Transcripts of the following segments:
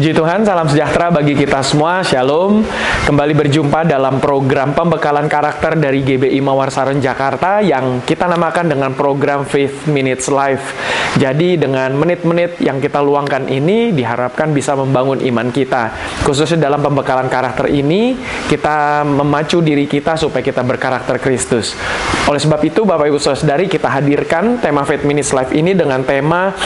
Puji Tuhan, salam sejahtera bagi kita semua. Shalom. Kembali berjumpa dalam program pembekalan karakter dari GBI Mawar Saron Jakarta yang kita namakan dengan program Faith Minutes Life. Jadi dengan menit-menit yang kita luangkan ini diharapkan bisa membangun iman kita. Khususnya dalam pembekalan karakter ini, kita memacu diri kita supaya kita berkarakter Kristus. Oleh sebab itu, Bapak Ibu Saudari, kita hadirkan tema Faith Minutes Life ini dengan tema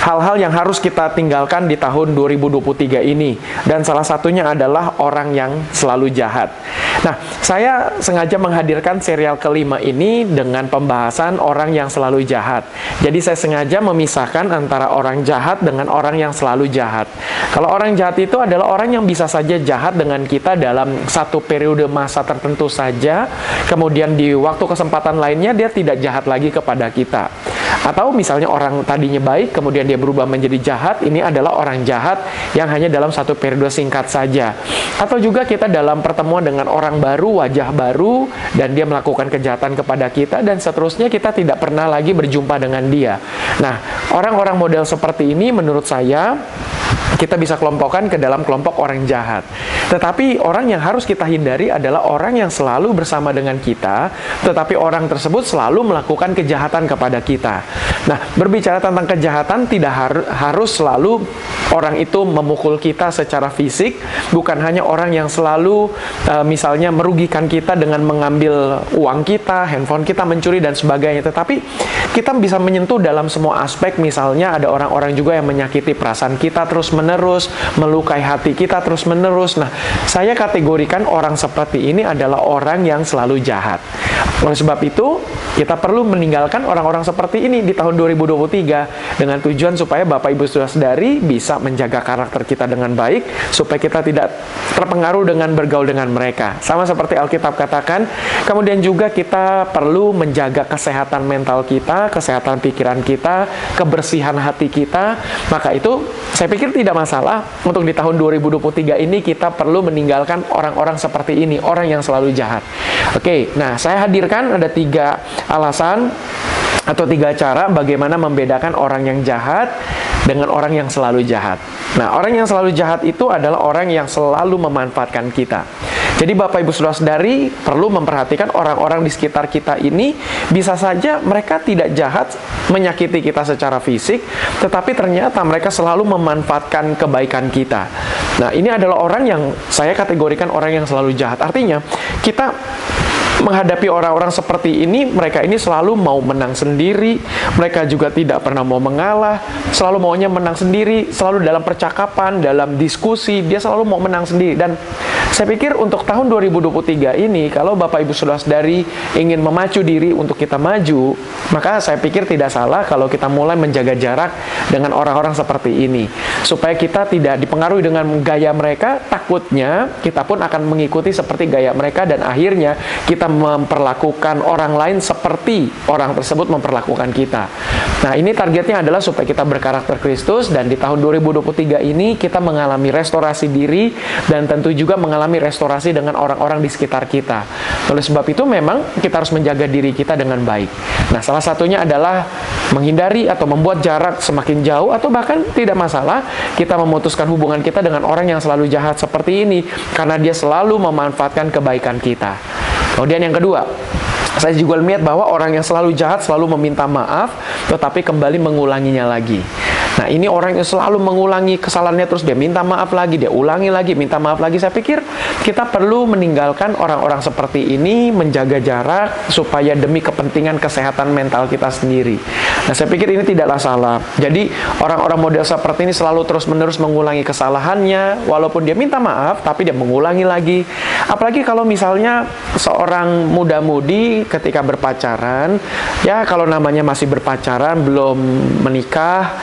hal-hal yang harus kita tinggalkan di tahun 2023 ini. Dan salah satunya adalah orang yang selalu jahat. Nah, saya sengaja menghadirkan serial kelima ini dengan pembahasan orang yang selalu jahat. Jadi saya sengaja memisahkan antara orang jahat dengan orang yang selalu jahat. Kalau orang jahat itu adalah orang yang bisa saja jahat dengan kita dalam satu periode masa tertentu saja, kemudian di waktu kesempatan lainnya dia tidak jahat lagi kepada kita. Atau misalnya orang tadinya baik, kemudian dia berubah menjadi jahat, ini adalah orang jahat yang hanya dalam satu periode singkat saja. Atau juga kita dalam pertemuan dengan orang baru, wajah baru, dan dia melakukan kejahatan kepada kita, dan seterusnya kita tidak pernah lagi berjumpa dengan dia. Nah, orang-orang model seperti ini menurut saya kita bisa kelompokkan ke dalam kelompok orang jahat. Tetapi orang yang harus kita hindari adalah orang yang selalu bersama dengan kita, tetapi orang tersebut selalu melakukan kejahatan kepada kita. Nah, berbicara tentang kejahatan tidak har harus selalu orang itu memukul kita secara fisik, bukan hanya orang yang selalu uh, misalnya merugikan kita dengan mengambil uang kita, handphone kita, mencuri dan sebagainya, tetapi kita bisa menyentuh dalam semua aspek misalnya ada orang-orang juga yang menyakiti perasaan kita terus menerus menerus, melukai hati kita terus-menerus. Nah, saya kategorikan orang seperti ini adalah orang yang selalu jahat. Oleh sebab itu, kita perlu meninggalkan orang-orang seperti ini di tahun 2023 dengan tujuan supaya Bapak Ibu Saudara-saudari bisa menjaga karakter kita dengan baik supaya kita tidak terpengaruh dengan bergaul dengan mereka. Sama seperti Alkitab katakan, kemudian juga kita perlu menjaga kesehatan mental kita, kesehatan pikiran kita, kebersihan hati kita. Maka itu saya pikir tidak masalah untuk di tahun 2023 ini kita perlu meninggalkan orang-orang seperti ini, orang yang selalu jahat. Oke, nah saya hadirkan ada tiga alasan atau tiga cara bagaimana membedakan orang yang jahat dengan orang yang selalu jahat. Nah, orang yang selalu jahat itu adalah orang yang selalu memanfaatkan kita. Jadi Bapak Ibu Saudara-saudari perlu memperhatikan orang-orang di sekitar kita ini bisa saja mereka tidak jahat menyakiti kita secara fisik, tetapi ternyata mereka selalu memanfaatkan kebaikan kita. Nah, ini adalah orang yang saya kategorikan orang yang selalu jahat. Artinya, kita menghadapi orang-orang seperti ini, mereka ini selalu mau menang sendiri, mereka juga tidak pernah mau mengalah, selalu maunya menang sendiri, selalu dalam percakapan, dalam diskusi, dia selalu mau menang sendiri. Dan saya pikir untuk tahun 2023 ini, kalau Bapak Ibu Saudara-saudari ingin memacu diri untuk kita maju, maka saya pikir tidak salah kalau kita mulai menjaga jarak dengan orang-orang seperti ini. Supaya kita tidak dipengaruhi dengan gaya mereka, takutnya kita pun akan mengikuti seperti gaya mereka dan akhirnya kita memperlakukan orang lain seperti orang tersebut memperlakukan kita. Nah, ini targetnya adalah supaya kita berkarakter Kristus dan di tahun 2023 ini kita mengalami restorasi diri dan tentu juga mengalami restorasi dengan orang-orang di sekitar kita. Oleh sebab itu memang kita harus menjaga diri kita dengan baik. Nah, salah satunya adalah menghindari atau membuat jarak semakin jauh atau bahkan tidak masalah kita memutuskan hubungan kita dengan orang yang selalu jahat seperti ini karena dia selalu memanfaatkan kebaikan kita. Kemudian yang kedua, saya juga melihat bahwa orang yang selalu jahat selalu meminta maaf, tetapi kembali mengulanginya lagi. Nah, ini orang yang selalu mengulangi kesalahannya terus dia minta maaf lagi, dia ulangi lagi, minta maaf lagi. Saya pikir kita perlu meninggalkan orang-orang seperti ini, menjaga jarak supaya demi kepentingan kesehatan mental kita sendiri. Nah, saya pikir ini tidaklah salah. Jadi, orang-orang model seperti ini selalu terus-menerus mengulangi kesalahannya walaupun dia minta maaf tapi dia mengulangi lagi. Apalagi kalau misalnya seorang muda-mudi ketika berpacaran, ya kalau namanya masih berpacaran belum menikah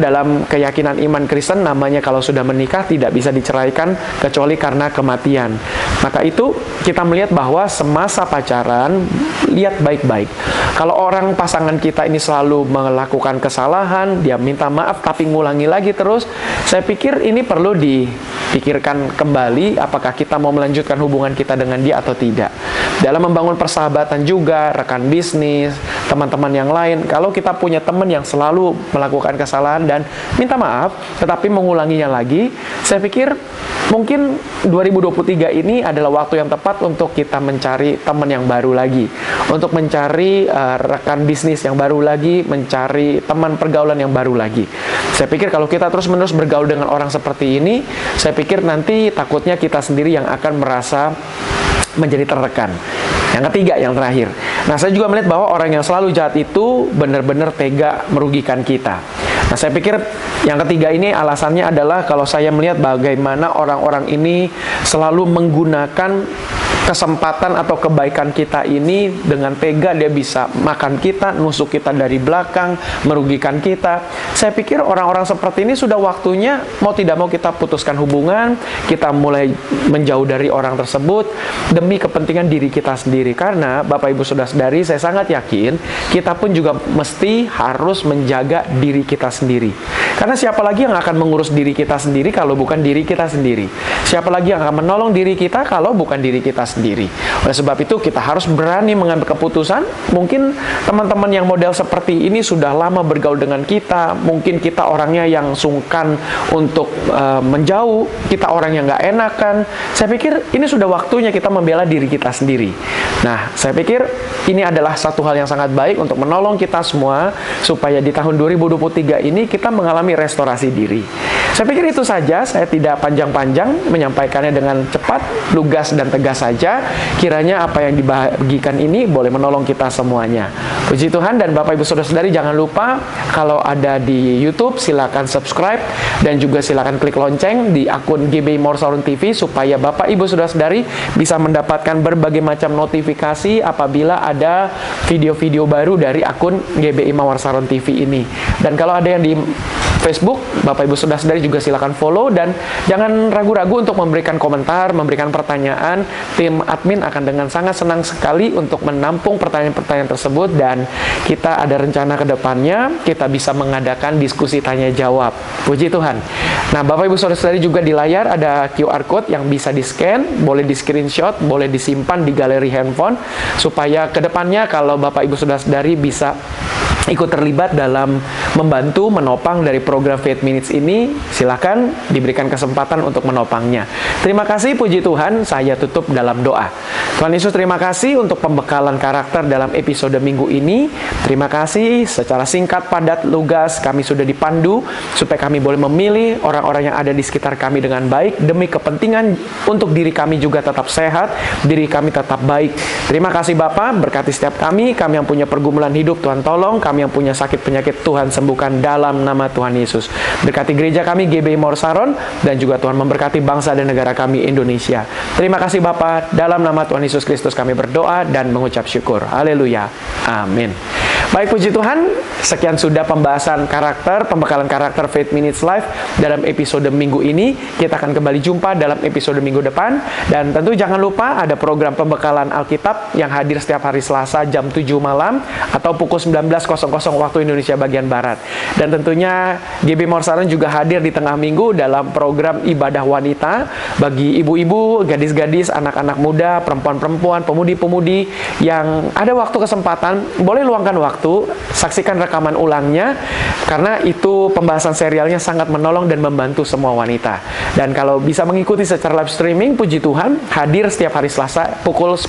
dalam keyakinan iman Kristen namanya kalau sudah menikah tidak bisa diceraikan kecuali karena kematian. Maka itu kita melihat bahwa semasa pacaran lihat baik-baik. Kalau orang pasangan kita ini selalu melakukan kesalahan, dia minta maaf tapi ngulangi lagi terus, saya pikir ini perlu di pikirkan kembali apakah kita mau melanjutkan hubungan kita dengan dia atau tidak. Dalam membangun persahabatan juga, rekan bisnis, teman-teman yang lain, kalau kita punya teman yang selalu melakukan kesalahan dan minta maaf, tetapi mengulanginya lagi, saya pikir mungkin 2023 ini adalah waktu yang tepat untuk kita mencari teman yang baru lagi, untuk mencari uh, rekan bisnis yang baru lagi, mencari teman pergaulan yang baru lagi. Saya pikir kalau kita terus-menerus bergaul dengan orang seperti ini, saya pikir nanti takutnya kita sendiri yang akan merasa menjadi tertekan. Yang ketiga, yang terakhir. Nah, saya juga melihat bahwa orang yang selalu jahat itu benar-benar tega merugikan kita. Nah, saya pikir yang ketiga ini alasannya adalah kalau saya melihat bagaimana orang-orang ini selalu menggunakan kesempatan atau kebaikan kita ini dengan tega dia bisa makan kita, nusuk kita dari belakang, merugikan kita. Saya pikir orang-orang seperti ini sudah waktunya mau tidak mau kita putuskan hubungan, kita mulai menjauh dari orang tersebut demi kepentingan diri kita sendiri. Karena Bapak Ibu sudah sadari, saya sangat yakin kita pun juga mesti harus menjaga diri kita sendiri. Karena siapa lagi yang akan mengurus diri kita sendiri kalau bukan diri kita sendiri? Siapa lagi yang akan menolong diri kita kalau bukan diri kita sendiri? Sendiri. Oleh sebab itu kita harus berani mengambil keputusan. Mungkin teman-teman yang model seperti ini sudah lama bergaul dengan kita, mungkin kita orangnya yang sungkan untuk uh, menjauh, kita orang yang nggak enakan. Saya pikir ini sudah waktunya kita membela diri kita sendiri. Nah, saya pikir ini adalah satu hal yang sangat baik untuk menolong kita semua supaya di tahun 2023 ini kita mengalami restorasi diri. Saya pikir itu saja, saya tidak panjang-panjang menyampaikannya dengan cepat, lugas dan tegas saja. Kiranya apa yang dibagikan ini boleh menolong kita semuanya. Puji Tuhan dan Bapak Ibu Saudara-saudari jangan lupa kalau ada di YouTube silakan subscribe dan juga silakan klik lonceng di akun GB Morsaurun TV supaya Bapak Ibu Saudara-saudari bisa mendapatkan berbagai macam notifikasi apabila ada video-video baru dari akun GBI Mawar Saron TV ini. Dan kalau ada yang di Facebook, Bapak Ibu sudah sadari juga silakan follow dan jangan ragu-ragu untuk memberikan komentar, memberikan pertanyaan. Tim admin akan dengan sangat senang sekali untuk menampung pertanyaan-pertanyaan tersebut dan kita ada rencana ke depannya kita bisa mengadakan diskusi tanya jawab. Puji Tuhan. Nah, Bapak Ibu Saudara-saudari juga di layar ada QR code yang bisa di-scan, boleh di-screenshot, boleh disimpan di galeri handphone supaya ke depannya kalau Bapak Ibu Saudara-saudari bisa ikut terlibat dalam membantu menopang dari program Faith Minutes ini, silakan diberikan kesempatan untuk menopangnya. Terima kasih puji Tuhan, saya tutup dalam doa. Tuhan Yesus terima kasih untuk pembekalan karakter dalam episode minggu ini. Terima kasih secara singkat, padat, lugas kami sudah dipandu supaya kami boleh memilih orang-orang yang ada di sekitar kami dengan baik demi kepentingan untuk diri kami juga tetap sehat, diri kami tetap baik. Terima kasih Bapak, berkati setiap kami, kami yang punya pergumulan hidup Tuhan tolong, kami yang punya sakit penyakit Tuhan sembuhkan dalam nama Tuhan Yesus. Berkati gereja kami GBI Morsaron dan juga Tuhan memberkati bangsa dan negara kami Indonesia. Terima kasih Bapak, dalam nama Tuhan Yesus Kristus kami berdoa dan mengucap syukur. Haleluya. Amin. Baik puji Tuhan, sekian sudah pembahasan karakter, pembekalan karakter Faith Minutes Live dalam episode minggu ini. Kita akan kembali jumpa dalam episode minggu depan. Dan tentu jangan lupa ada program pembekalan Alkitab yang hadir setiap hari Selasa jam 7 malam atau pukul 19.00 waktu Indonesia bagian Barat. Dan tentunya GB Morsaran juga hadir di tengah minggu dalam program ibadah wanita bagi ibu-ibu, gadis-gadis, anak-anak muda, perempuan-perempuan, pemudi-pemudi yang ada waktu kesempatan, boleh luangkan waktu saksikan rekaman ulangnya karena itu pembahasan serialnya sangat menolong dan membantu semua wanita. Dan kalau bisa mengikuti secara live streaming, puji Tuhan, hadir setiap hari Selasa pukul 10.00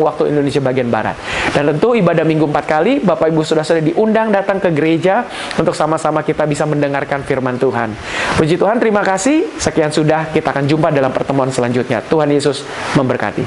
waktu Indonesia bagian Barat. Dan tentu ibadah minggu empat kali, Bapak Ibu sudah sudah diundang datang ke gereja untuk sama-sama kita bisa mendengarkan firman Tuhan. Puji Tuhan, terima kasih. Sekian sudah, kita akan jumpa dalam pertemuan selanjutnya. Tuhan Yesus memberkati.